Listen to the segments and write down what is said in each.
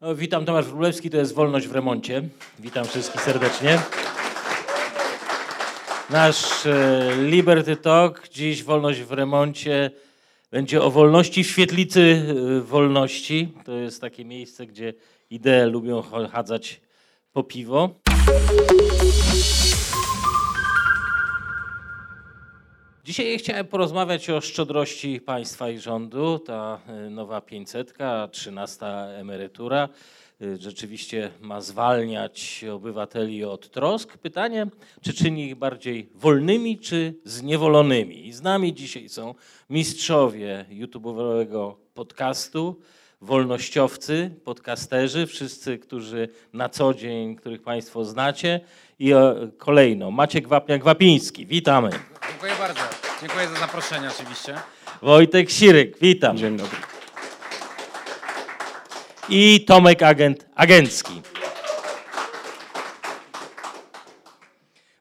No, witam, Tomasz Wróblewski, to jest Wolność w Remoncie. Witam wszystkich serdecznie. Nasz e, Liberty Talk, dziś Wolność w Remoncie, będzie o wolności świetlicy e, wolności. To jest takie miejsce, gdzie idee lubią chadzać po piwo. Dzisiaj chciałem porozmawiać o szczodrości państwa i rządu. Ta y, nowa 500, 13 emerytura y, rzeczywiście ma zwalniać obywateli od trosk. Pytanie, czy czyni ich bardziej wolnymi, czy zniewolonymi? I z nami dzisiaj są mistrzowie YouTube'owego podcastu, wolnościowcy, podcasterzy, wszyscy, którzy na co dzień, których Państwo znacie. I kolejno Maciek Wapniak-Wapiński. Witamy. Dziękuję bardzo. Dziękuję za zaproszenie oczywiście. Wojtek Siryk, witam. Dzień dobry. I Tomek Agent Agencki.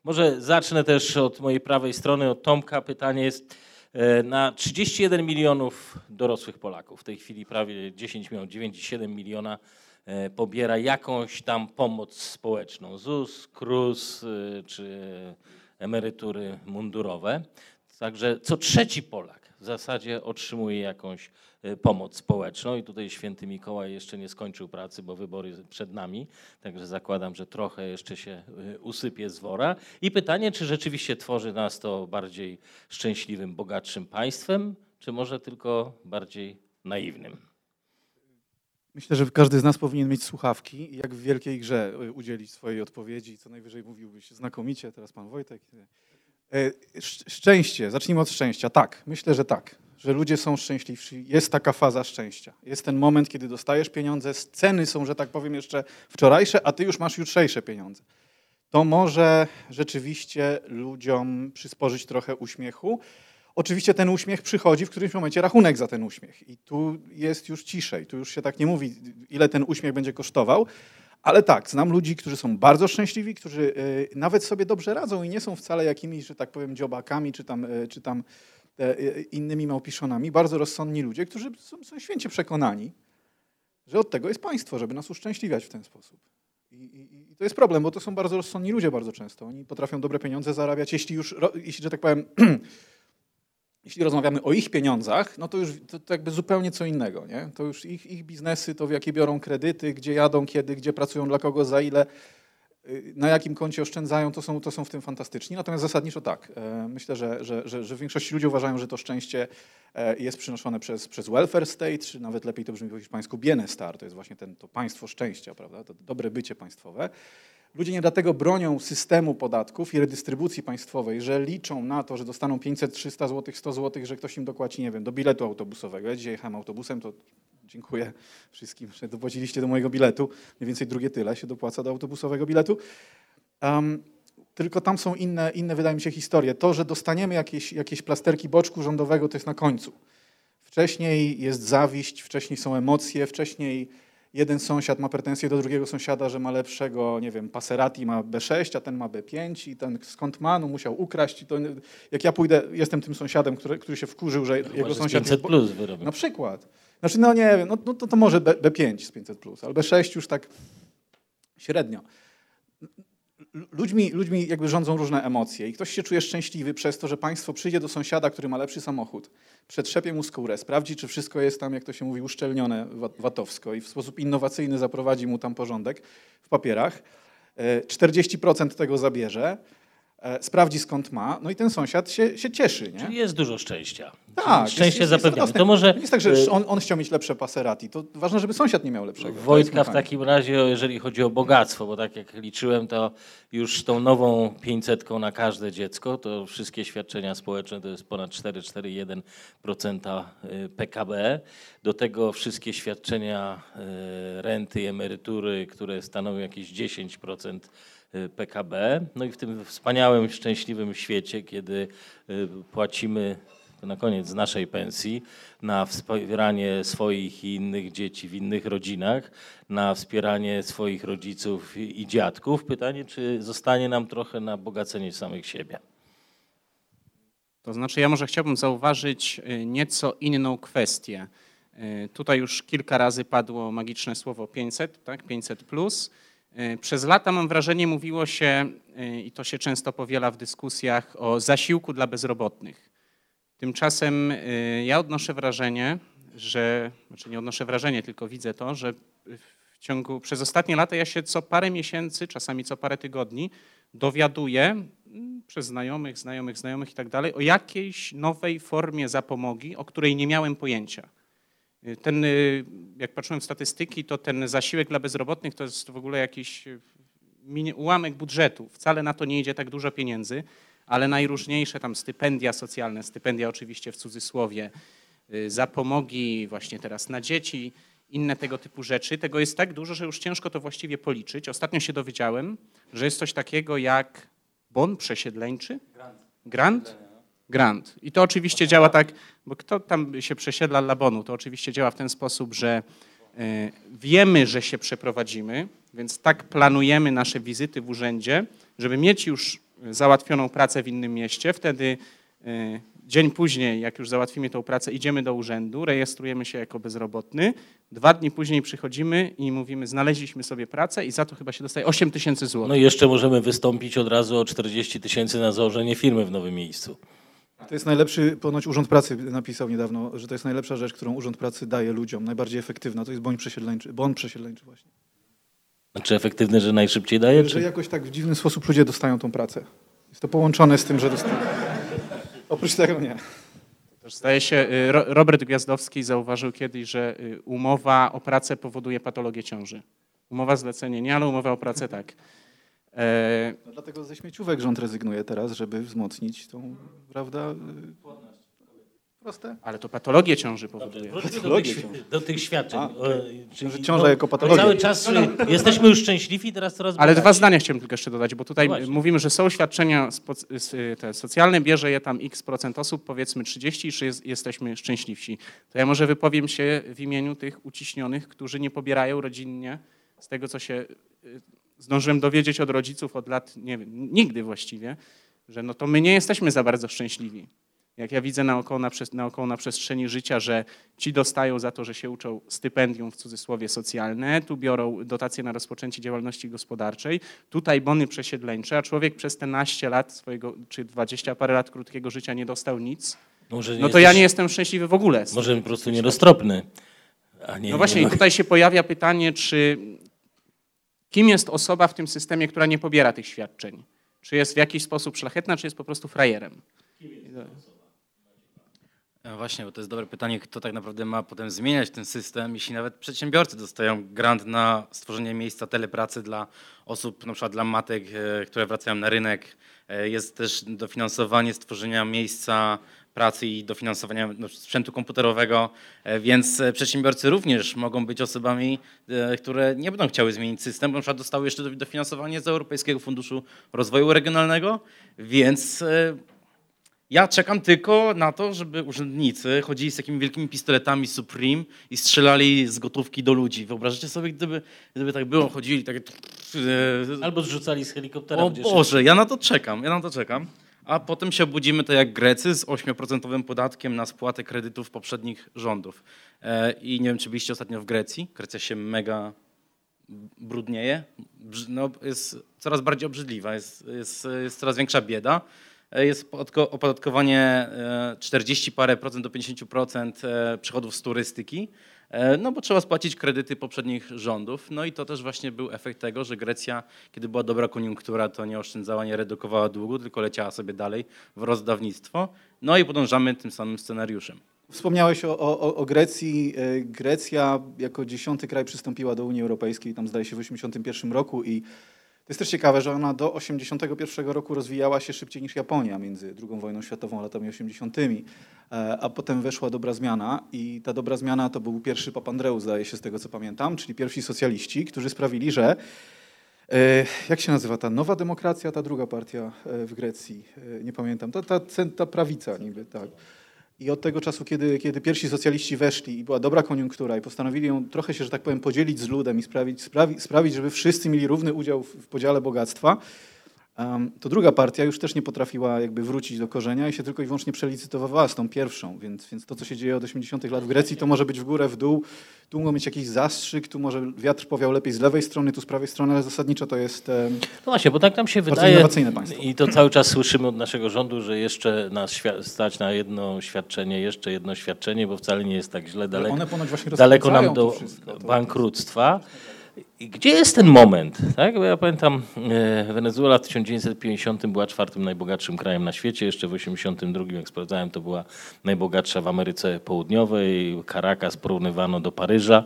Może zacznę też od mojej prawej strony, od Tomka. Pytanie jest e, na 31 milionów dorosłych Polaków. W tej chwili prawie 10 milionów, 9,7 miliona e, pobiera jakąś tam pomoc społeczną. ZUS, KRUS e, czy emerytury mundurowe. Także co trzeci Polak w zasadzie otrzymuje jakąś y, pomoc społeczną i tutaj święty Mikołaj jeszcze nie skończył pracy, bo wybory przed nami, także zakładam, że trochę jeszcze się y, usypie z wora. I pytanie, czy rzeczywiście tworzy nas to bardziej szczęśliwym, bogatszym państwem, czy może tylko bardziej naiwnym? Myślę, że każdy z nas powinien mieć słuchawki jak w wielkiej grze y, udzielić swojej odpowiedzi. Co najwyżej mówiłbyś znakomicie, teraz pan Wojtek. E, szczęście, zacznijmy od szczęścia. Tak, myślę, że tak, że ludzie są szczęśliwsi. Jest taka faza szczęścia. Jest ten moment, kiedy dostajesz pieniądze, ceny są, że tak powiem, jeszcze wczorajsze, a ty już masz jutrzejsze pieniądze. To może rzeczywiście ludziom przysporzyć trochę uśmiechu. Oczywiście ten uśmiech przychodzi w którymś momencie rachunek za ten uśmiech. I tu jest już ciszej. Tu już się tak nie mówi, ile ten uśmiech będzie kosztował, ale tak, znam ludzi, którzy są bardzo szczęśliwi, którzy e, nawet sobie dobrze radzą i nie są wcale jakimiś, że tak powiem, dziobakami czy tam, e, czy tam e, innymi małpiszonami. Bardzo rozsądni ludzie, którzy są, są święcie przekonani, że od tego jest państwo, żeby nas uszczęśliwiać w ten sposób. I, i, I, to jest problem, bo to są bardzo rozsądni ludzie bardzo często. Oni potrafią dobre pieniądze zarabiać, jeśli już, jeśli, że tak powiem, jeśli rozmawiamy o ich pieniądzach, no to już to, to, jakby zupełnie co innego. Nie? To już ich, ich biznesy, to w jakie biorą kredyty, gdzie jadą, kiedy, gdzie pracują, dla kogo, za ile, y, na jakim koncie oszczędzają, to są, to są w tym fantastyczni. Natomiast zasadniczo tak. E, myślę, że, że, że, że większość ludzi uważają, że to szczęście e, jest przynoszone przez, przez welfare state, czy nawet lepiej to brzmi po hiszpańsku bienestar. To jest właśnie ten, to państwo szczęścia, prawda? to dobre bycie państwowe. Ludzie nie dlatego bronią systemu podatków i redystrybucji państwowej, że liczą na to, że dostaną 500, 300 zł, 100 zł, że ktoś im dokładzi, nie wiem, do biletu autobusowego. Ja dzisiaj jechałem autobusem, to dziękuję wszystkim, że dopłaciliście do mojego biletu. Mniej więcej drugie tyle się dopłaca do autobusowego biletu. Um, tylko tam są inne, inne, wydaje mi się, historie. To, że dostaniemy jakieś, jakieś plasterki boczku rządowego, to jest na końcu. Wcześniej jest zawiść, wcześniej są emocje, wcześniej jeden sąsiad ma pretensje do drugiego sąsiada, że ma lepszego, nie wiem, Passerati ma B6, a ten ma B5 i ten skąd ma, no musiał ukraść. I to, jak ja pójdę, jestem tym sąsiadem, który, który się wkurzył, że no, jego sąsiad... 500 plus wyrobił. Na przykład. Znaczy, no nie wiem, no, no to, to może B, B5 z 500 plus, ale B6 już tak średnio ludźmi, ludźmi jakby rządzą różne emocje i ktoś się czuje szczęśliwy przez to, że państwo przyjdzie do sąsiada, który ma lepszy samochód, przetrzepie mu skórę, sprawdzi, czy wszystko jest tam, jak to się mówi, uszczelnione watowsko i w sposób innowacyjny zaprowadzi mu tam porządek w papierach. 40% e, tego zabierze, sprawdzi skąd ma, no i ten sąsiad się, się cieszy. Nie? Czyli jest dużo szczęścia. Tak, szczęście jest, zapewniamy. To może... Nie jest tak, że y- on, on, chciał mieć lepsze Passerati, to ważne, żeby sąsiad nie miał lepszego. Wojtka w takim razie, jeżeli chodzi o bogactwo, bo tak jak liczyłem, to już tą nową 500 na każde dziecko, to wszystkie świadczenia społeczne to jest ponad 4,41% y, PKB. Do tego wszystkie świadczenia renty i emerytury, które stanowią jakieś 10% Y, PKB. No i w tym wspaniałym, szczęśliwym świecie, kiedy y, płacimy na koniec z naszej pensji na wspieranie swoich i innych dzieci w innych rodzinach, na wspieranie swoich rodziców i dziadków. Pytanie, czy zostanie nam trochę na bogacenie samych siebie? To znaczy, ja może chciałbym zauważyć y, nieco inną kwestię. Tutaj już kilka razy padło magiczne słowo 500, tak? 500 plus. E, Przez lata mam wrażenie mówiło się, e, i to się często powiela w dyskusjach, o zasiłku dla bezrobotnych. Tymczasem e, ja odnoszę wrażenie, że, znaczy nie odnoszę wrażenie, tylko widzę to, że w ciągu, przez ostatnie lata ja się co parę miesięcy, czasami co parę tygodni dowiaduję przez znajomych, znajomych, znajomych i tak dalej o jakiejś nowej formie zapomogi, o której nie miałem pojęcia. Y, Ten, y, jak patrzyłem w statystyki, to ten zasiłek dla bezrobotnych to jest w ogóle jakiś y, ułamek budżetu. Wcale na to nie idzie tak dużo pieniędzy, ale najróżniejsze tam stypendia socjalne, stypendia oczywiście w cudzysłowie, zapomogi właśnie teraz na dzieci, inne tego typu rzeczy. Tego jest tak dużo, że już ciężko to właściwie policzyć. Ostatnio się dowiedziałem, że jest coś takiego jak bon przesiedleńczy. Grant? Grant. I to oczywiście działa tak, bo kto tam się przesiedla dla bonu, to oczywiście działa w ten sposób, że e, wiemy, że się przeprowadzimy, więc tak planujemy nasze wizyty w urzędzie, żeby mieć już załatwioną pracę w innym mieście. Wtedy e, dzień później, jak już załatwimy tą pracę, idziemy do urzędu, rejestrujemy się jako bezrobotny. Dwa dni później przychodzimy i mówimy, znaleźliśmy sobie pracę i za to chyba się dostaje 8 tysięcy złotych. No i jeszcze możemy wystąpić od razu o 40 tysięcy na założenie firmy w nowym miejscu. To jest najlepszy, ponoć Urząd Pracy napisał niedawno, że to jest najlepsza rzecz, którą Urząd Pracy daje ludziom, najbardziej efektywna, to jest bon przesiedleńczy, bon przesiedleńczy właśnie. Czy efektywny, że najszybciej daje? Że Czy... jakoś tak w dziwny sposób ludzie dostają tą pracę. Jest to połączone z tym, że dostają. Oprócz tego nie. Zdaje się, y, Ro- Robert Gwiazdowski zauważył kiedyś, że y, umowa o pracę powoduje patologię ciąży. Umowa zlecenie nie, ale umowa o pracę tak. E, No dlatego ze śmieciówek rząd rezygnuje teraz, żeby wzmocnić tą, prawda? y, Proste. ale to patologię ciąży powoduje. Wróćmy do Patologię tych, ciąży. do tych świadczeń. A, czyli- że ciąża jako patologia. Cały czas y, jesteśmy już szczęśliwi, teraz coraz Ale dwa zdania chciałem tylko jeszcze dodać, bo tutaj No właśnie. mówimy, że są świadczenia y, te socjalne, bierze je tam x procent osób, powiedzmy 30 i jest, jesteśmy szczęśliwsi. To ja może wypowiem się w imieniu tych uciśnionych, którzy nie pobierają rodzinnie z tego, co się y, zdążyłem dowiedzieć od rodziców od lat, nie wiem, nigdy właściwie, że no to my nie jesteśmy za bardzo szczęśliwi. Jak ja widzę naokoło na, naokoło na przestrzeni życia, że ci dostają za to, że się uczą stypendium w cudzysłowie socjalne, tu biorą dotacje na rozpoczęcie działalności gospodarczej, tutaj bony przesiedleńcze, a człowiek przez te naście lat swojego, czy dwadzieścia parę lat krótkiego życia nie dostał nic, Może nie no to ja jesteś- nie jestem szczęśliwy w ogóle. Może po prostu nieroztropny. A nie, No właśnie, nie i tutaj się pojawia pytanie, czy kim jest osoba w tym systemie, która nie pobiera tych świadczeń? Czy jest w jakiś sposób szlachetna, czy jest po prostu frajerem? E, Właśnie, bo to jest dobre pytanie, kto tak naprawdę ma potem zmieniać ten system, jeśli nawet przedsiębiorcy dostają grant na stworzenie miejsca telepracy dla osób, na przykład dla matek, e, które wracają na rynek. E, Jest też dofinansowanie stworzenia miejsca pracy i dofinansowania no, sprzętu komputerowego, e, więc e, przedsiębiorcy również mogą być osobami, e, które nie będą chciały zmienić system, bo na przykład dostały jeszcze dofinansowanie z Europejskiego Funduszu Rozwoju Regionalnego, więc ja czekam tylko na to, żeby urzędnicy chodzili z takimi wielkimi pistoletami Supreme i strzelali z gotówki do ludzi. Wyobrażacie sobie, gdyby, gdyby tak było, chodzili takie... Albo zrzucali z helikoptera. O Boże, ja na to czekam, ja na to czekam. A potem się obudzimy to jak Grecy z 8% podatkiem na spłatę kredytów poprzednich rządów. E, I nie wiem, czy byliście ostatnio w Grecji. Grecja się mega brudnieje. No, jest coraz bardziej obrzydliwa, jest, jest, jest coraz większa bieda. E, Jest podatko- opodatkowanie e, 40 parę procent do 50% e, przychodów z turystyki, e, no bo trzeba spłacić kredyty poprzednich rządów. No i to też właśnie był efekt tego, że Grecja, kiedy była dobra koniunktura, to nie oszczędzała, nie redukowała długu, tylko leciała sobie dalej w rozdawnictwo. No i podążamy tym samym scenariuszem. Wspomniałeś o, o, o Grecji. E, Grecja jako dziesiąty kraj przystąpiła do Unii Europejskiej, tam zdaje się w 1981 roku i to jest też ciekawe, że ona do 1981 roku rozwijała się szybciej niż Japonia między II wojną światową a latami 80., e, a potem weszła dobra zmiana i ta dobra zmiana to był pierwszy Papandreou, zdaje się z tego co pamiętam, czyli pierwsi socjaliści, którzy sprawili, że e, jak się nazywa ta nowa demokracja, ta druga partia e, w Grecji? Nie pamiętam. Ta, ta, ta prawica niby, tak. I od tego czasu, kiedy, kiedy pierwsi socjaliści weszli i była dobra koniunktura i postanowili ją trochę się, że tak powiem, podzielić z ludem i sprawić, sprawi, sprawić żeby wszyscy mieli równy udział w, w podziale bogactwa, to druga partia już też nie potrafiła jakby wrócić do korzenia i się tylko i wyłącznie przelicytowała z tą pierwszą, więc, więc to, co się dzieje od 80 lat w Grecji, to może być w górę, w dół, tu mogą mieć jakiś zastrzyk, tu może wiatr powiał lepiej z lewej strony, tu z prawej strony, ale zasadniczo to jest... No właśnie, bo tak nam się wydaje innowacyjne państwo. i to cały czas słyszymy od naszego rządu, że jeszcze nas stać na jedno świadczenie, jeszcze jedno świadczenie, bo wcale nie jest tak źle, daleko, daleko nam do bankructwa. I gdzie jest ten moment? Tak? Bo ja pamiętam, e, Wenezuela w 1950 była czwartym najbogatszym krajem na świecie, jeszcze w 1982, jak sprawdzałem, to była najbogatsza w Ameryce Południowej, Caracas porównywano do Paryża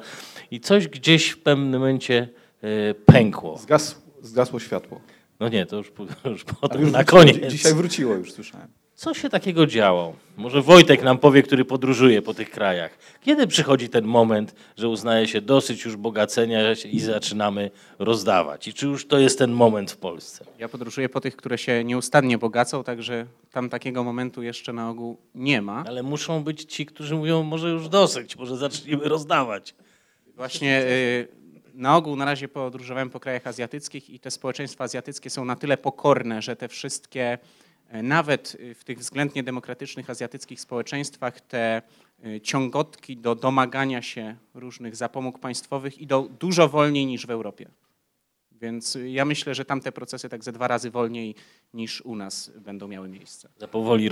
i coś gdzieś w pewnym momencie e, pękło. Zgas, zgasło światło. No nie, to już, już potem już na koniec. Dzisiaj wróciło, już słyszałem. Co się takiego działo? Może Wojtek nam powie, który podróżuje po tych krajach. Kiedy przychodzi ten moment, że uznaje się dosyć już bogacenia i zaczynamy rozdawać? I czy już to jest ten moment w Polsce? Ja podróżuję po tych, które się nieustannie bogacą, także tam takiego momentu jeszcze na ogół nie ma. Ale muszą być ci, którzy mówią, może już dosyć, może zacznijmy rozdawać. Właśnie y, na ogół na razie podróżowałem po krajach azjatyckich i te społeczeństwa azjatyckie są na tyle pokorne, że te wszystkie nawet y, w tych względnie demokratycznych azjatyckich społeczeństwach te y, ciągotki do domagania się różnych zapomóg państwowych idą dużo wolniej niż w Europie. Więc ja myślę, że tamte procesy tak ze dwa razy wolniej niż u nas będą miały miejsce. Za powoli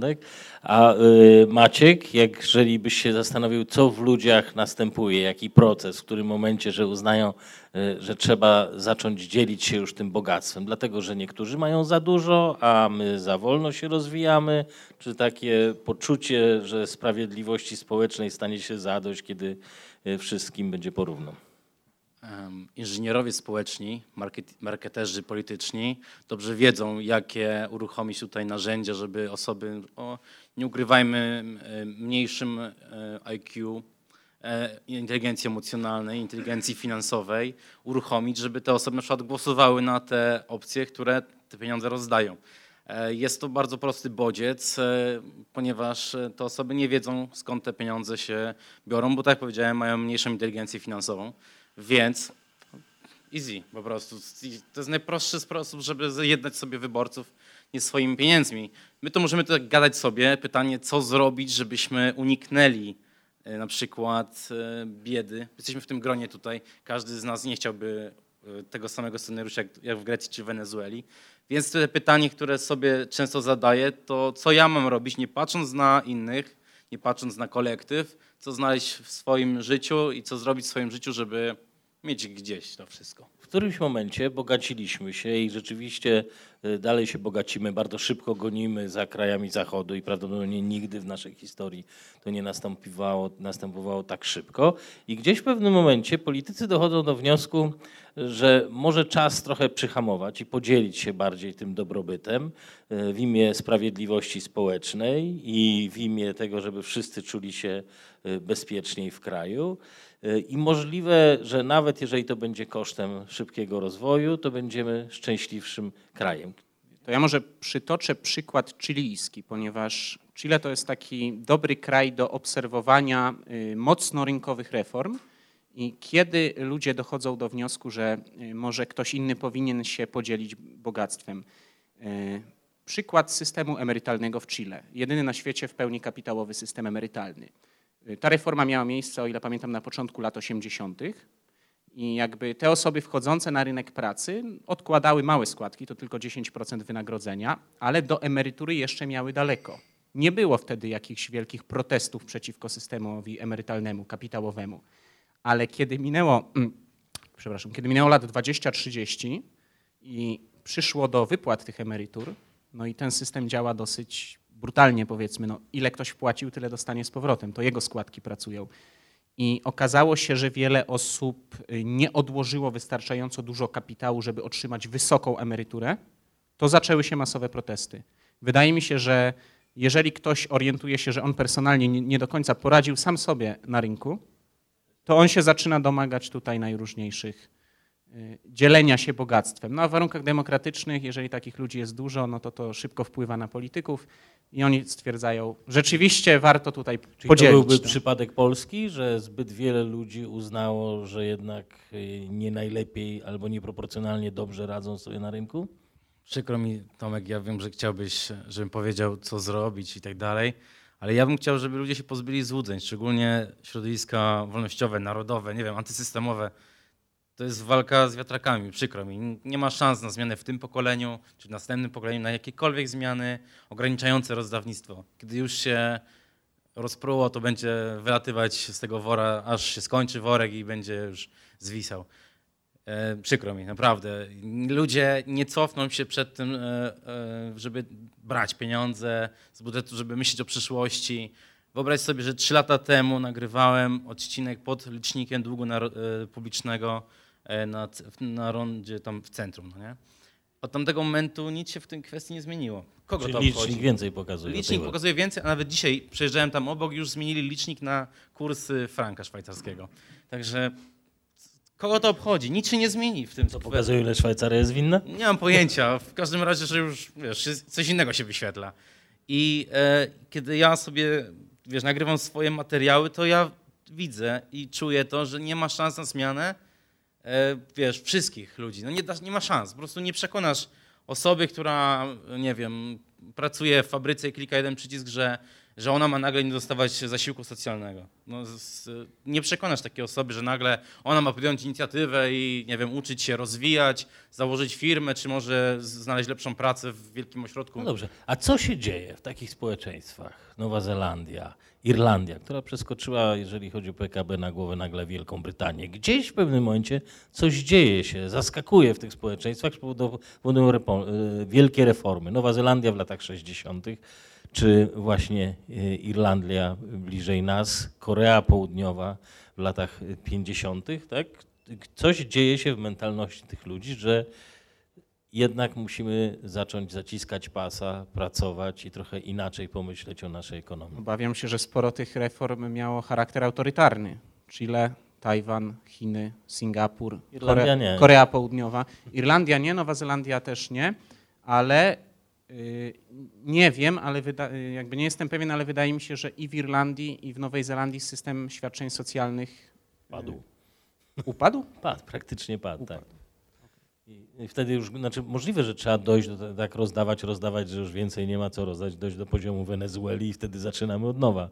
tak? A y, Maciek, jeżeli byś się zastanowił, co w ludziach następuje, jaki proces, w którym momencie, że uznają, y, że trzeba zacząć dzielić się już tym bogactwem, dlatego że niektórzy mają za dużo, a my za wolno się rozwijamy, czy takie poczucie, że sprawiedliwości społecznej stanie się zadość, kiedy y, wszystkim będzie porówno? Inżynierowie społeczni, marketerzy polityczni dobrze wiedzą, jakie uruchomić tutaj narzędzia, żeby osoby, o, nie ukrywajmy, mniejszym e, IQ, e, inteligencji emocjonalnej, inteligencji finansowej uruchomić, żeby te osoby na przykład głosowały na te opcje, które te pieniądze rozdają. E, jest to bardzo prosty bodziec, ponieważ te osoby nie wiedzą, skąd te pieniądze się biorą, bo tak jak powiedziałem, mają mniejszą inteligencję finansową. Więc easy po prostu. To jest najprostszy sposób, żeby zjednać sobie wyborców nie swoimi pieniędzmi. My to możemy tak gadać sobie. Pytanie, co zrobić, żebyśmy uniknęli e, na przykład e, biedy. Jesteśmy w tym gronie tutaj. Każdy z nas nie chciałby e, tego samego scenariusza jak w Grecji czy Wenezueli. Więc to pytanie, które sobie często zadaję, to co ja mam robić, nie patrząc na innych, nie patrząc na kolektyw, co znaleźć w swoim życiu i co zrobić w swoim życiu, żeby mieć gdzieś to wszystko. W którymś momencie bogaciliśmy się i rzeczywiście dalej się bogacimy, bardzo szybko gonimy za krajami Zachodu i prawdopodobnie nigdy w naszej historii to nie następowało, następowało tak szybko. I gdzieś w pewnym momencie politycy dochodzą do wniosku, że może czas trochę przyhamować i podzielić się bardziej tym dobrobytem y, w imię sprawiedliwości społecznej i w imię tego, żeby wszyscy czuli się y, bezpieczniej w kraju. I możliwe, że nawet jeżeli to będzie kosztem szybkiego rozwoju, to będziemy szczęśliwszym krajem. To ja może przytoczę przykład chilijski, ponieważ Chile to jest taki dobry kraj do obserwowania y, mocno rynkowych reform. I kiedy ludzie dochodzą do wniosku, że y, może ktoś inny powinien się podzielić bogactwem. Y, przykład systemu emerytalnego w Chile. Jedyny na świecie w pełni kapitałowy system emerytalny. Ta reforma miała miejsce, o ile pamiętam, na początku lat 80. I jakby te osoby wchodzące na rynek pracy odkładały małe składki, to tylko 10% wynagrodzenia, ale do emerytury jeszcze miały daleko. Nie było wtedy jakichś wielkich protestów przeciwko systemowi emerytalnemu, kapitałowemu. Ale kiedy minęło, mm, przepraszam, kiedy minęło lat 20-30 i przyszło do wypłat tych emerytur, no i ten system działa dosyć brutalnie powiedzmy, no, ile ktoś wpłacił, tyle dostanie z powrotem. To jego składki pracują. I okazało się, że wiele osób y, nie odłożyło wystarczająco dużo kapitału, żeby otrzymać wysoką emeryturę. To zaczęły się masowe protesty. Wydaje mi się, że jeżeli ktoś orientuje się, że on personalnie nie do końca poradził sam sobie na rynku, to on się zaczyna domagać tutaj najróżniejszych dzielenia się bogactwem. No a w warunkach demokratycznych, jeżeli takich ludzi jest dużo, no to to szybko wpływa na polityków i oni stwierdzają, rzeczywiście warto tutaj Czyli podzielić. to byłby to. przypadek Polski, że zbyt wiele ludzi uznało, że jednak y, nie najlepiej albo nieproporcjonalnie dobrze radzą sobie na rynku? Przykro mi, Tomek, ja wiem, że chciałbyś, żebym powiedział, co zrobić i tak dalej, ale ja bym chciał, żeby ludzie się pozbyli złudzeń, szczególnie środowiska wolnościowe, narodowe, nie wiem, antysystemowe. To jest walka z wiatrakami, przykro mi. Nie ma szans na zmianę w tym pokoleniu, czy w następnym pokoleniu, na jakiekolwiek zmiany ograniczające rozdawnictwo. Kiedy już się rozpruło, to będzie wylatywać z tego wora, aż się skończy worek i będzie już zwisał. E, przykro mi, naprawdę. Ludzie nie cofną się przed tym, e, e, żeby brać pieniądze z budżetu, żeby myśleć o przyszłości. Wyobraź sobie, że trzy lata temu nagrywałem odcinek pod licznikiem długu publicznego na, na rondzie tam w centrum. No nie? Od tamtego momentu nic się w tej kwestii nie zmieniło. Kogo Czyli to licznik obchodzi? więcej pokazuje. Licznik pokazuje więcej, a nawet dzisiaj przejeżdżałem tam obok, już zmienili licznik na kurs franka szwajcarskiego. Także Kogo to obchodzi? Nic się nie zmieni w tym. Co pokazuje, ile Szwajcaria jest winna? Nie mam pojęcia. W każdym razie, że już wiesz, coś innego się wyświetla. I e, kiedy ja sobie wiesz, nagrywam swoje materiały, to ja widzę i czuję to, że nie ma szans na zmianę e, wiesz, wszystkich ludzi. No nie, nie ma szans. Po prostu nie przekonasz osoby, która, nie wiem, pracuje w fabryce i klika jeden przycisk, że że ona ma nagle nie dostawać zasiłku socjalnego. No, z, nie przekonasz takiej osoby, że nagle ona ma podjąć inicjatywę i, nie wiem, uczyć się rozwijać, założyć firmę, czy może znaleźć lepszą pracę w wielkim ośrodku. No dobrze, a co się dzieje w takich społeczeństwach? Nowa Zelandia, Irlandia, która przeskoczyła, jeżeli chodzi o PKB, na głowę nagle Wielką Brytanię. Gdzieś w pewnym momencie coś dzieje się, zaskakuje w tych społeczeństwach, powodują y, wielkie reformy. Nowa Zelandia w latach 60 czy właśnie e, Irlandia bliżej nas, Korea Południowa w latach 50., tak? Coś dzieje się w mentalności tych ludzi, że jednak musimy zacząć zaciskać pasa, pracować i trochę inaczej pomyśleć o naszej ekonomii. Obawiam się, że sporo tych reform miało charakter autorytarny. Chile, Tajwan, Chiny, Singapur, Korea, Korea Południowa. Irlandia nie, Nowa Zelandia też nie, ale nie wiem, ale wyda, y, jakby nie jestem pewien, ale wydaje mi się, że i w Irlandii, i w Nowej Zelandii system świadczeń socjalnych y, padł. Upadł? Padł, praktycznie padł, upadł. tak. I wtedy już, znaczy możliwe, że trzeba dojść do tak rozdawać, rozdawać, że już więcej nie ma co rozdać, dojść do poziomu Wenezueli i wtedy zaczynamy od nowa.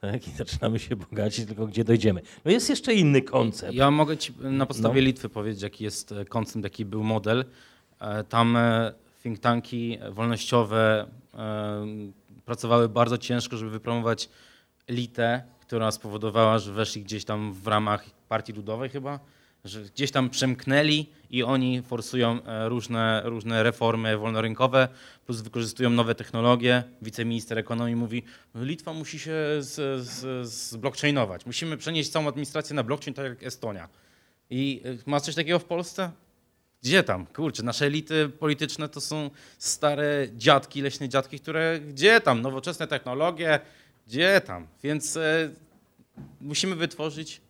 Tak? I zaczynamy się bogacić, tylko gdzie dojdziemy. No jest jeszcze inny koncept. Ja mogę ci na podstawie no. Litwy powiedzieć, jaki jest koncept, jaki był model. E, tam e, think tanki wolnościowe pracowały bardzo ciężko, żeby wypromować elitę, która spowodowała, że weszli gdzieś tam w ramach partii ludowej chyba, że gdzieś tam przemknęli i oni forsują e, różne, różne reformy wolnorynkowe, plus wykorzystują nowe technologie. Wiceminister ekonomii mówi, Litwa musi się z, z, zblockchainować, musimy przenieść całą administrację na blockchain, tak jak Estonia. I e, ma coś takiego w Polsce? Gdzie tam? Kurczę, nasze elity polityczne to są stare dziadki, leśne dziadki, które gdzie tam? Nowoczesne technologie, gdzie tam? Więc e, musimy wytworzyć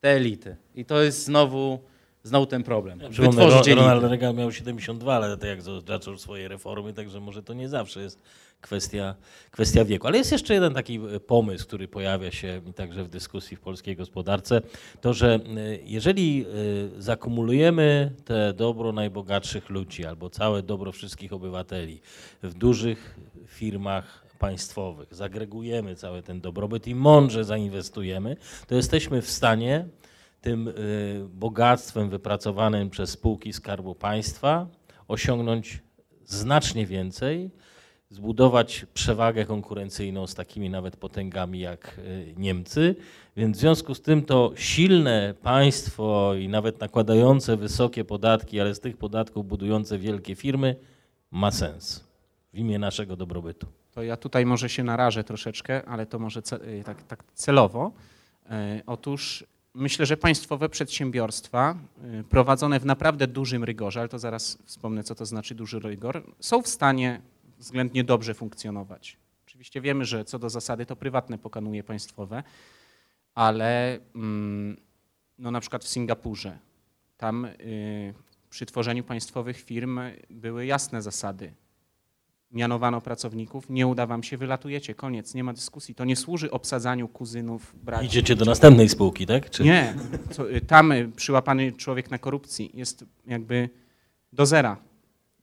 te elity. I to jest znowu, znowu ten problem. Ja wytworzyć Ronald Reagan miał 72 lat, jak zaczął swoje reformy, także może to nie zawsze jest kwestia, kwestia wieku. Ale jest jeszcze jeden taki e, pomysł, który pojawia się także w dyskusji w polskiej gospodarce, to że e, jeżeli e, zakumulujemy te dobro najbogatszych ludzi albo całe dobro wszystkich obywateli w dużych firmach państwowych, zagregujemy cały ten dobrobyt i mądrze zainwestujemy, to jesteśmy w stanie tym bogactwem wypracowanym przez spółki Skarbu Państwa osiągnąć znacznie więcej zbudować przewagę konkurencyjną z takimi nawet potęgami jak y, Niemcy. Więc w związku z tym to silne państwo i nawet nakładające wysokie podatki, ale z tych podatków budujące wielkie firmy ma sens w imię naszego dobrobytu. To ja tutaj może się narażę troszeczkę, ale to może y, tak, tak celowo. Otóż myślę, że państwowe przedsiębiorstwa y, prowadzone w naprawdę dużym rygorze, ale to zaraz wspomnę, co to znaczy duży rygor, są w stanie względnie dobrze funkcjonować. Oczywiście wiemy, że co do zasady to prywatne pokonuje państwowe, ale mm, no na przykład w Singapurze, tam y, przy tworzeniu państwowych firm były jasne zasady. Mianowano pracowników, nie uda wam się, wylatujecie, koniec, nie ma dyskusji. To nie służy obsadzaniu kuzynów, braci. Idziecie do następnej spółki, tak? Czy... Nie, y, tam y, przyłapany człowiek na korupcji jest jakby do zera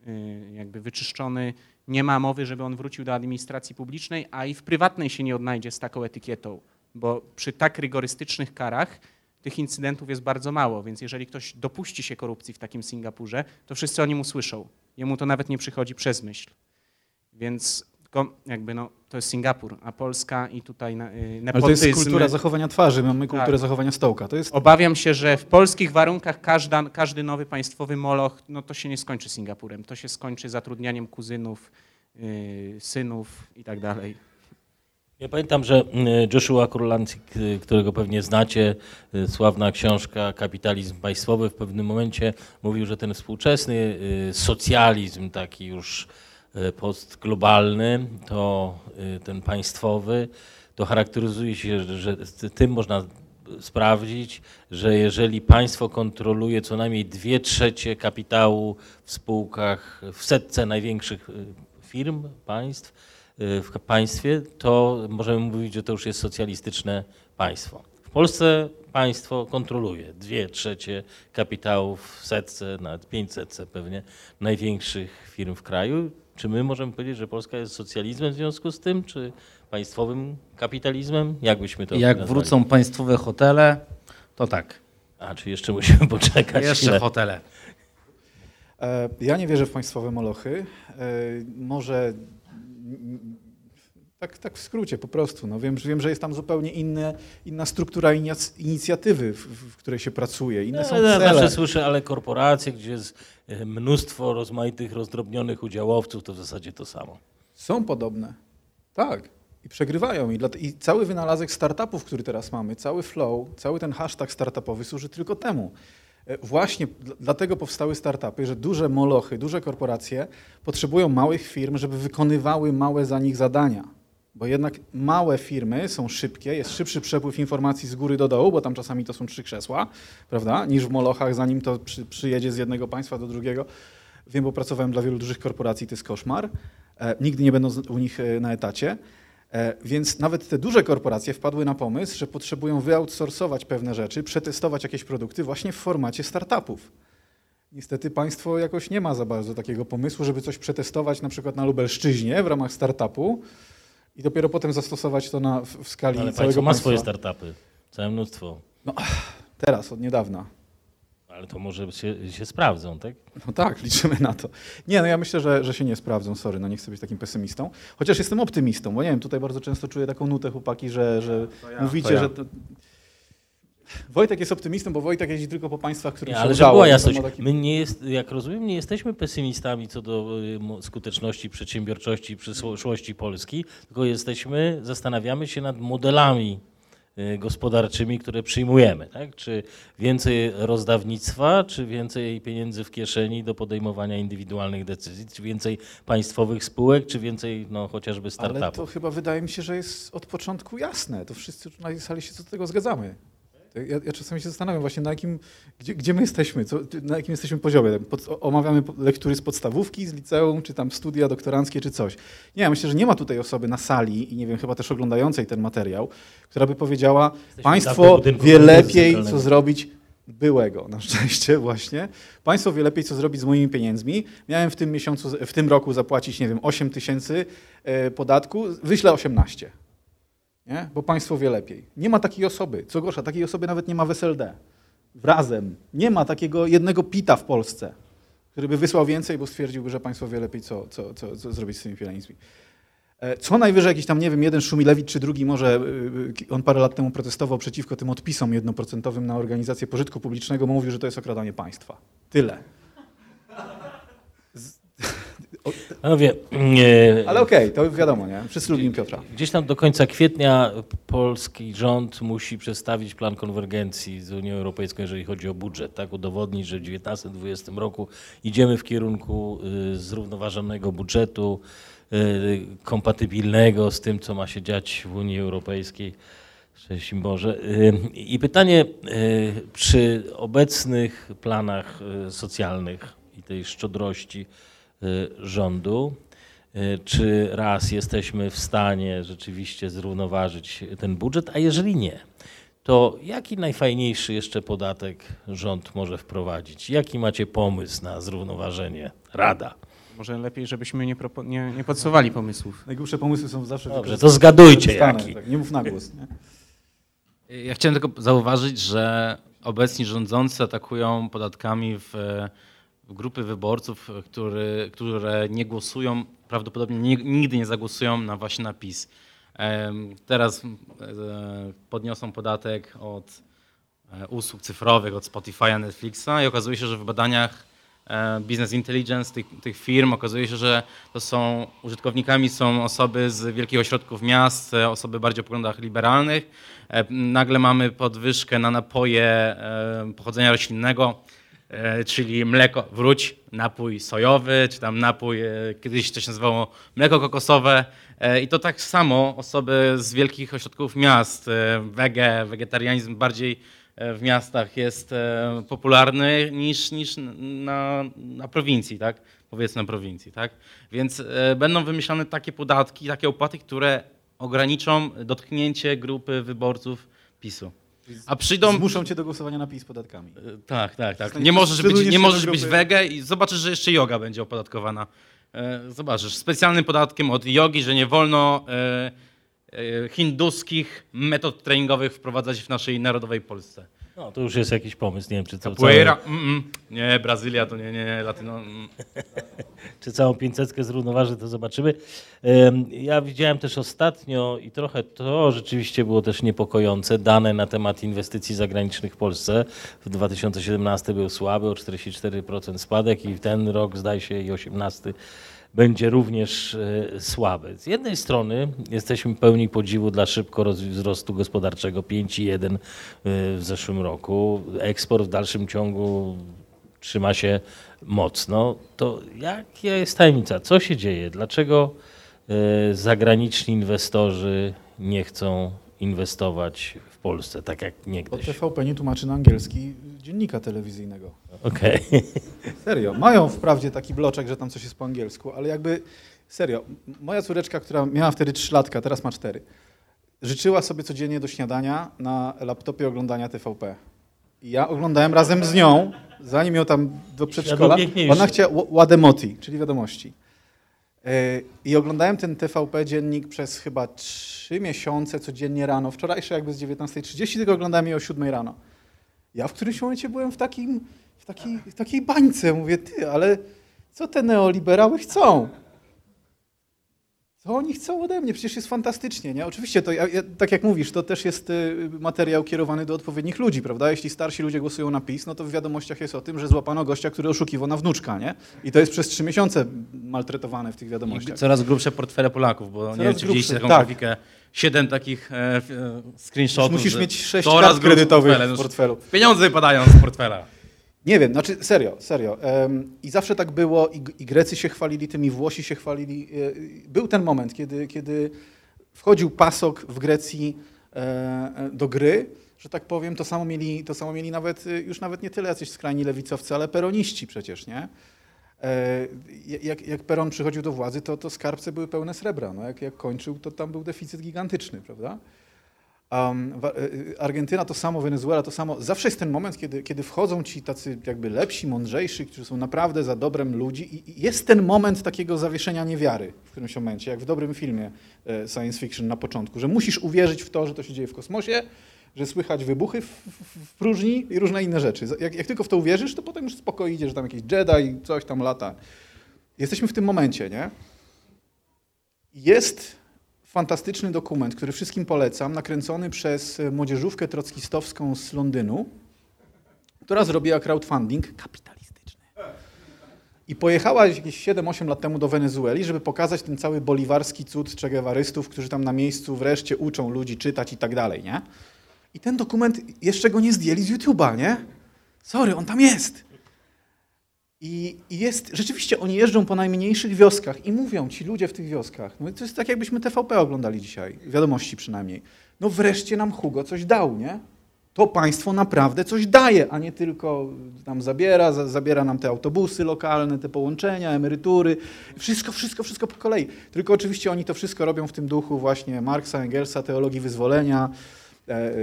y, jakby wyczyszczony. Nie ma mowy, żeby on wrócił do administracji publicznej, a i w prywatnej się nie odnajdzie z taką etykietą, bo przy tak rygorystycznych karach tych incydentów jest bardzo mało, więc jeżeli ktoś dopuści się korupcji w takim Singapurze, to wszyscy o nim usłyszą. Jemu to nawet nie przychodzi przez myśl. Więc jakby no, to jest Singapur, a Polska i tutaj na, y, Ale to jest nepotyzm. kultura zachowania twarzy, mamy kulturę Tak. zachowania stołka. To jest Obawiam się, że w polskich warunkach każda, każdy nowy państwowy moloch, no to się nie skończy Singapurem. To się skończy zatrudnianiem kuzynów, yy, synów i tak dalej. Ja pamiętam, że y, Joshua Kurlancik, y, którego pewnie znacie, y, sławna książka Kapitalizm Państwowy, w pewnym momencie mówił, że ten współczesny y, socjalizm, taki już y, postglobalny, to y, ten państwowy, to charakteryzuje się, że, tym można sprawdzić, że jeżeli państwo kontroluje co najmniej dwie trzecie kapitału w spółkach, w setce największych y, firm, państw, w państwie, to możemy mówić, że to już jest socjalistyczne państwo. W Polsce państwo kontroluje dwie trzecie kapitałów w setce, nawet pięćsetce pewnie, największych firm w kraju. Czy my możemy powiedzieć, że Polska jest socjalizmem w związku z tym, czy państwowym kapitalizmem? Jak byśmy to Jak nazwali? wrócą państwowe hotele, to tak. A, czy jeszcze musimy poczekać Jeszcze chwilę? hotele. E, Ja nie wierzę w państwowe molochy. E, Może tak, tak w skrócie po prostu. No wiem, że- wiem, że jest tam zupełnie inne, inna struktura inic- inicjatywy, w, w której się pracuje. Inne są No, ja cele. zawsze słyszę, ale korporacje, gdzie jest mnóstwo rozmaitych, rozdrobnionych udziałowców, to w zasadzie to samo. Są podobne. Tak. I przegrywają. I, dlat- I cały wynalazek startupów, który teraz mamy, cały flow, cały ten hashtag startupowy służy tylko temu. E, Właśnie dl- dlatego powstały startupy, że duże molochy, duże korporacje potrzebują małych firm, żeby wykonywały małe za nich zadania. Bo jednak małe firmy są szybkie, jest szybszy przepływ informacji z góry do dołu, bo tam czasami to są trzy krzesła, prawda, niż w molochach, zanim to przy, przyjedzie z jednego państwa do drugiego. Wiem, bo pracowałem dla wielu dużych korporacji, to jest koszmar. E, nigdy nie będą u nich e, na etacie. E, Więc nawet te duże korporacje wpadły na pomysł, że potrzebują wyoutsourcować pewne rzeczy, przetestować jakieś produkty właśnie w formacie startupów. Niestety państwo jakoś nie ma za bardzo takiego pomysłu, żeby coś przetestować na przykład na Lubelszczyźnie w ramach startupu i dopiero potem zastosować to na, w, w skali Ale całego ma państwa. swoje startupy, całe mnóstwo. Teraz, od niedawna. Ale to może się, się sprawdzą, tak? No tak, liczymy na to. Nie, no ja myślę, że, że się nie sprawdzą, sorry, no nie chcę być takim pesymistą. Chociaż jestem optymistą, bo nie wiem, tutaj bardzo często czuję taką nutę chłopaki, że, że mówicie, to ja. że to... Wojtek jest optymistą, bo Wojtek jeździ tylko po państwach, którym Nie, się ale żeby udało. była i jasność, my nie jest, jak rozumiem, nie jesteśmy pesymistami co do y, skuteczności, przedsiębiorczości, przyszłości Polski, tylko jesteśmy, zastanawiamy się nad modelami y, gospodarczymi, które przyjmujemy. Tak? Czy więcej rozdawnictwa, czy więcej pieniędzy w kieszeni do podejmowania indywidualnych decyzji, czy więcej państwowych spółek, czy więcej no, chociażby Ale startupów. to chyba wydaje mi się, że jest od początku jasne. To wszyscy na tej sali się co do tego zgadzamy. Ja, ja czasami się zastanawiam właśnie na jakim, gdzie, gdzie my jesteśmy, co, na jakim jesteśmy poziomie. Pod, omawiamy lektury z podstawówki, z liceum, czy tam studia doktoranckie, czy coś. Nie, ja myślę, że nie ma tutaj osoby na sali i nie wiem, chyba też oglądającej ten materiał, która by powiedziała, dawno państwo wie lepiej, co zrobić byłego, na szczęście właśnie. Państwo wie lepiej, co zrobić z moimi pieniędzmi. Miałem w tym miesiącu, w tym roku zapłacić, nie wiem, 8 tysięcy e, podatku, wyślę 18. Nie? Bo państwo wie lepiej. Nie ma takiej osoby. Co gorsza, takiej osoby nawet nie ma w SLD. Razem. Nie ma takiego jednego pita w Polsce, który by wysłał więcej, bo stwierdziłby, że państwo wie lepiej, co, co, co, co zrobić z tymi pieniędzmi. E, Co najwyżej jakiś tam, nie wiem, jeden Szumilewicz czy drugi może, y, y, on parę lat temu protestował przeciwko tym odpisom jednoprocentowym na organizację pożytku publicznego, mówił, że to jest okradanie państwa. Tyle. Panowie, nie, Ale okej, to wiadomo, nie? Wszyscy lubimy Piotra. Gdzieś tam do końca kwietnia polski rząd musi przedstawić plan konwergencji z Unią Europejską, jeżeli chodzi o budżet, tak? Udowodnić, że w 2019-2020 roku idziemy w kierunku y, zrównoważonego budżetu, y, kompatybilnego z tym, co ma się dziać w Unii Europejskiej. Szczęść Boże. Y, I pytanie, przy obecnych planach socjalnych i tej szczodrości rządu, y, czy raz jesteśmy w stanie rzeczywiście zrównoważyć ten budżet, a jeżeli nie, to jaki najfajniejszy jeszcze podatek rząd może wprowadzić? Jaki macie pomysł na zrównoważenie? Rada. Może lepiej, żebyśmy nie, propo- nie, nie podsuwali pomysłów. Najgłupsze pomysły są zawsze Dobrze, to zgadujcie jaki. Tak, nie mów na głos. Nie? Ja chciałem tylko zauważyć, że obecni rządzący atakują podatkami w grupy wyborców, który, które nie głosują, prawdopodobnie nie, nigdy nie zagłosują na właśnie na PiS. Em, Teraz podniosą podatek od e, usług cyfrowych, od Spotify'a, Netflixa i okazuje się, że w badaniach e, Business Intelligence tych, tych firm okazuje się, że to są użytkownikami są osoby z wielkich ośrodków miast, e, osoby bardziej o poglądach liberalnych. Nagle mamy podwyżkę na napoje pochodzenia roślinnego, czyli mleko, wróć, napój sojowy, czy tam napój, e, kiedyś to się nazywało mleko kokosowe. E, I to tak samo osoby z wielkich ośrodków miast, e, wege, wegetarianizm bardziej e, w miastach jest e, popularny niż, niż na, na prowincji, tak? Powiedzmy na prowincji, tak? Więc e, będą wymyślane takie podatki, takie opłaty, które ograniczą dotknięcie grupy wyborców PiSu. A przyjdą. Zmuszą cię do głosowania na PiS podatkami. E, Tak, tak, tak. Zostań- Nie możesz być, nie możesz być wege i zobaczysz, że jeszcze yoga będzie opodatkowana. E, Zobaczysz, specjalnym podatkiem od jogi, że nie wolno e, hinduskich metod treningowych wprowadzać w naszej narodowej Polsce. No, to już jest jakiś pomysł, nie wiem, czy to Capoeira, mm, mm. nie, Brazylia to nie, nie, Latyno. Mm. czy całą 500 zrównoważy, to zobaczymy. Ja widziałem też ostatnio i trochę to rzeczywiście było też niepokojące, dane na temat inwestycji zagranicznych w Polsce. W 2017 był słaby, o 44% spadek i ten rok zdaje się i 18 będzie również e, słaby. Z jednej strony jesteśmy pełni podziwu dla szybko wzrostu gospodarczego 5,1 e, w zeszłym roku. Eksport w dalszym ciągu trzyma się mocno, to jaka jest tajemnica? Co się dzieje? Dlaczego e, zagraniczni inwestorzy nie chcą inwestować Polsce, tak jak Bo niegdyś? TVP nie tłumaczy na angielski dziennika telewizyjnego. Okej. Serio. Mają wprawdzie taki bloczek, że tam coś jest po angielsku, ale jakby serio. Moja córeczka, która miała wtedy 3 latka, teraz ma 4, życzyła sobie codziennie do śniadania na laptopie oglądania TVP. I ja oglądałem razem z nią, zanim ją tam do przedszkola. Ona chciała Łademoti, czyli wiadomości. E, I oglądałem ten TVP dziennik przez chyba 3 miesiące codziennie rano. Wczorajsze jakby z 19.30, tylko oglądałem je o 7 rano. Ja w którymś momencie byłem w, takim, w, w takiej bańce. Mówię, ty, ale co te neoliberały chcą? Co oni chcą ode mnie? Przecież jest fantastycznie, nie? Oczywiście, to ja, tak jak mówisz, to też jest y, materiał kierowany do odpowiednich ludzi, prawda? Jeśli starsi ludzie głosują na PiS, no to w wiadomościach jest o tym, że złapano gościa, który oszukiwał na wnuczka, nie? I to jest przez trzy miesiące maltretowane w tych I wiadomościach. coraz grubsze portfele Polaków, bo nie wiem, czy widzieliście taką tak. grafikę. Siedem takich e, e, screenshotów. Musisz mieć sześć coraz kart kredytowych portfele. w portfelu. Pieniądze wypadają z portfela. Nie wiem, znaczy serio, serio. I zawsze tak było, i, Grecy się chwalili tym, i Włosi się chwalili. E, Był ten moment, kiedy, kiedy wchodził pasok w Grecji e, e, do gry, że tak powiem, to samo mieli, to samo mieli nawet, już nawet nie tyle jacyś skrajni lewicowcy, ale peroniści przecież, nie? Jak, jak Peron przychodził do władzy, to, to skarbce były pełne srebra. No jak, jak kończył, to tam był deficyt gigantyczny, prawda? Um, Argentyna to samo, Wenezuela to samo. Zawsze jest ten moment, kiedy, kiedy wchodzą ci tacy jakby lepsi, mądrzejsi, którzy są naprawdę za dobrem ludzi i jest ten moment takiego zawieszenia niewiary w którymś momencie, jak w dobrym filmie e, science fiction na początku, że musisz uwierzyć w to, że to się dzieje w kosmosie, że słychać wybuchy w, w, w próżni i różne inne rzeczy. Jak, jak tylko w to uwierzysz, to potem już spokojnie idzie, że tam jakiś Jedi, coś tam lata. Jesteśmy w tym momencie, nie? Jest fantastyczny dokument, który wszystkim polecam, nakręcony przez e, młodzieżówkę trockistowską z Londynu, która zrobiła crowdfunding kapitalistyczny. I pojechała jakieś 7-8 lat temu do Wenezueli, żeby pokazać ten cały boliwarski cud czegewarystów, którzy tam na miejscu wreszcie uczą ludzi czytać i tak dalej, nie? I ten dokument, jeszcze go nie zdjęli z YouTube'a, nie? Sorry, on tam jest. I, jest, rzeczywiście oni jeżdżą po najmniejszych wioskach i mówią ci ludzie w tych wioskach, no to jest tak jakbyśmy TVP oglądali dzisiaj, wiadomości przynajmniej. No wreszcie nam Hugo coś dał, nie? To państwo naprawdę coś daje, a nie tylko nam zabiera, za, zabiera nam te autobusy lokalne, te połączenia, emerytury, wszystko, wszystko, wszystko po kolei. Tylko oczywiście oni to wszystko robią w tym duchu właśnie Marksa, Engelsa, teologii wyzwolenia, e, e,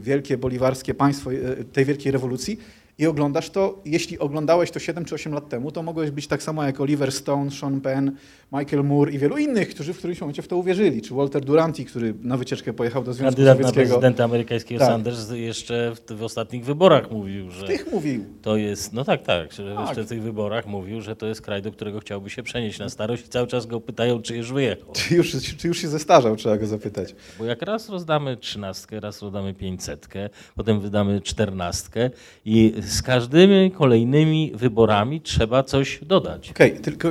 wielkie boliwarskie państwo e, tej wielkiej rewolucji. I oglądasz to, jeśli oglądałeś to 7 czy 8 lat temu, to mogłeś być tak samo jak Oliver Stone, Sean Penn, Michael Moore i wielu innych, którzy w którymś momencie w to uwierzyli, czy Walter Duranty, który na wycieczkę pojechał do Związku Kandydat na Sowieckiego. prezydenta amerykańskiego Tak. Sanders jeszcze w, w ostatnich wyborach mówił, że Tych mówił. to jest, no tak, tak, że Tak. jeszcze w tych wyborach mówił, że to jest kraj, do którego chciałby się przenieść na starość i cały czas go pytają, czy już wyjechał. Czy już, czy już się zestarzał, trzeba go zapytać. Bo jak raz rozdamy trzynastkę, raz rozdamy pięćsetkę, potem wydamy czternastkę i z każdymi kolejnymi wyborami trzeba coś dodać. Okej, tylko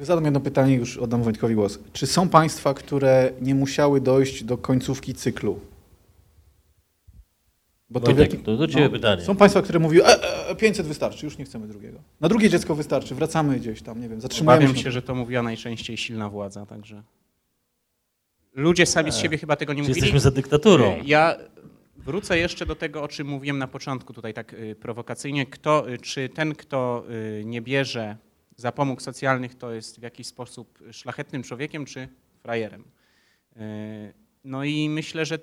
zadam jedno pytanie, już oddam Wojtkowi głos. Czy są państwa, które nie musiały dojść do końcówki cyklu? Bo Wojtek, w jakim- to do ciebie pytanie. Są państwa, które mówiły, e, e, 500 wystarczy, już nie chcemy drugiego. Na drugie dziecko wystarczy, wracamy gdzieś tam, nie wiem, zatrzymujemy Obawiam się. się, że to mówiła najczęściej silna władza, także... Ludzie sami z siebie chyba tego nie mówili. jesteśmy za dyktaturą? E, Ja wrócę jeszcze do tego, o czym mówiłem na początku, tutaj tak y, prowokacyjnie. Kto, y, czy ten, kto y, nie bierze zapomóg socjalnych, to jest w jakiś sposób szlachetnym człowiekiem, czy frajerem? No i myślę, że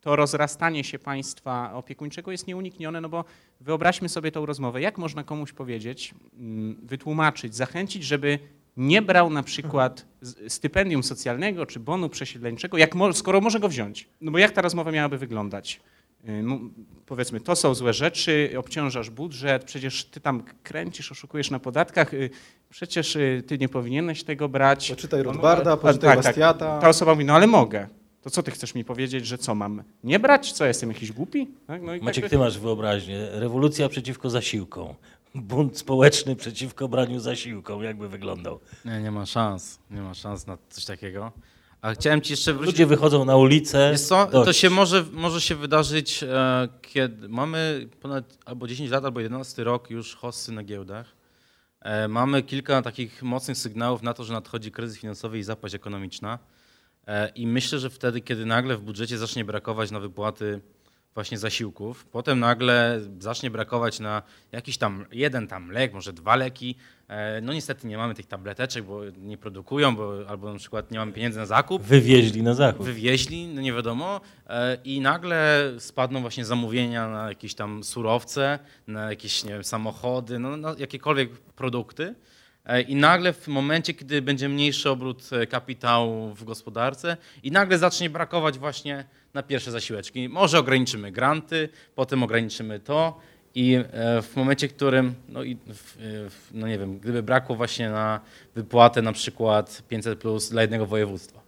to rozrastanie się państwa opiekuńczego jest nieuniknione, no bo wyobraźmy sobie tą rozmowę. Jak można komuś powiedzieć, mm, wytłumaczyć, zachęcić, żeby nie brał na przykład stypendium socjalnego czy bonu przesiedleńczego, jak skoro może go wziąć? No bo jak ta rozmowa miałaby wyglądać? Y, no, Powiedzmy, to są złe rzeczy, obciążasz budżet, przecież ty tam kręcisz, oszukujesz na podatkach, y, przecież y, ty nie powinieneś tego brać. Poczytaj No, Rothbarda, no, poczytaj tak, tak. Bastiata. Ta osoba mówi, no ale mogę. To co ty chcesz mi powiedzieć, że co mam nie brać? Co, jestem jakiś głupi? Tak? No i Maciek, tak, ty masz wyobraźnię. Rewolucja przeciwko zasiłkom. Bunt społeczny przeciwko braniu zasiłkom. Jakby wyglądał? Nie, nie ma szans, nie ma szans na coś takiego. A chciałem ci jeszcze wrócić... Ludzie wychodzą na ulicę. To się może, może się wydarzyć, e, kiedy mamy ponad albo 10 lat, albo 11 rok już hossy na giełdach. E, mamy kilka takich mocnych sygnałów na to, że nadchodzi kryzys finansowy i zapaść ekonomiczna. E, I myślę, że wtedy, kiedy nagle w budżecie zacznie brakować na wypłaty właśnie zasiłków, potem nagle zacznie brakować na jakiś tam jeden tam lek, może dwa leki. E, No niestety nie mamy tych tableteczek, bo nie produkują, bo, albo na przykład nie mamy pieniędzy na zakup Wywieźli na zachód. wywieźli, no nie wiadomo, e, i nagle spadną właśnie zamówienia na jakieś tam surowce, na jakieś nie wiem, samochody, no, na jakiekolwiek produkty. E, I nagle w momencie, kiedy będzie mniejszy obrót e, kapitału w gospodarce i nagle zacznie brakować właśnie na pierwsze zasiłeczki. Może ograniczymy granty, potem ograniczymy to i e, w momencie, w którym, no i no nie wiem, gdyby brakło właśnie na wypłatę na przykład 500 plus dla jednego województwa,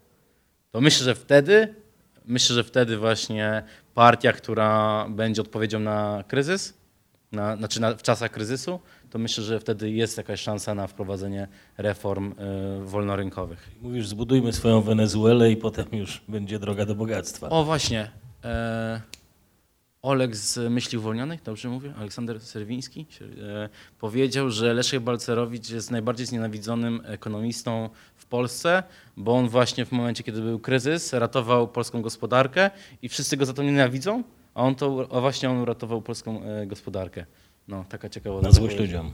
to myślę, że wtedy, myślę, że wtedy właśnie partia, która będzie odpowiedzią na kryzys, na, znaczy na, w czasach kryzysu, to myślę, że wtedy jest jakaś szansa na wprowadzenie reform y, wolnorynkowych. Mówisz, zbudujmy swoją Wenezuelę i potem już będzie droga do bogactwa. O właśnie, e, Oleg z Myśli Uwolnionych, dobrze mówię? Aleksander Serwiński e, powiedział, że Leszek Balcerowicz jest najbardziej znienawidzonym ekonomistą w Polsce, bo on właśnie w momencie, kiedy był kryzys, ratował polską gospodarkę i wszyscy go za to nienawidzą, a on to, a właśnie on uratował polską e, gospodarkę. No, taka ciekawa Na złość ludziom.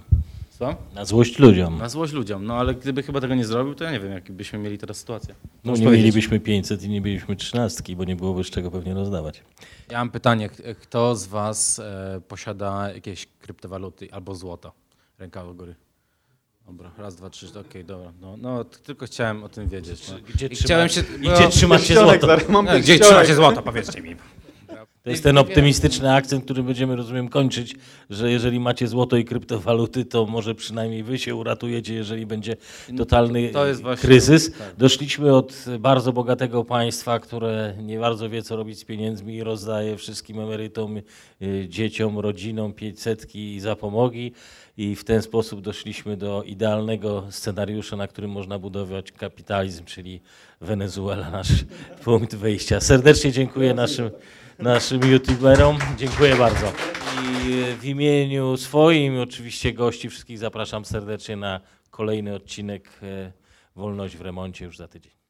Co? Na złość ludziom. Na złość ludziom. No ale gdyby chyba tego nie zrobił, to ja nie wiem, jak byśmy mieli teraz sytuację. No, Możesz nie powiedzieć. mielibyśmy 500 i nie mielibyśmy 13, bo nie byłoby z czego pewnie rozdawać. Ja mam pytanie, kto z Was e, posiada jakieś kryptowaluty albo złoto? Ręka do góry. Dobra, raz, dwa, trzy, okej, dobra. No, no, tylko chciałem o tym wiedzieć. No. Gdzie, trzyma, chciałem się- I gdzie trzymacie złoto? zaraz, Mam No, gdzie trzymacie złoto, powiedzcie mi. To jest ten optymistyczny akcent, który będziemy, rozumiem, kończyć, że jeżeli macie złoto i kryptowaluty, to może przynajmniej wy się uratujecie, jeżeli będzie totalny To właśnie- kryzys. tak. Doszliśmy od bardzo bogatego państwa, które nie bardzo wie, co robić z pieniędzmi i rozdaje wszystkim emerytom, y, dzieciom, rodzinom 500 i zapomogi. I w ten sposób doszliśmy do idealnego scenariusza, na którym można budować kapitalizm, czyli Wenezuela, nasz punkt wyjścia. Serdecznie dziękuję naszym naszym youtuberom. Dziękuję bardzo. I w imieniu swoim, oczywiście gości, wszystkich zapraszam serdecznie na kolejny odcinek e, Wolność w remoncie już za tydzień.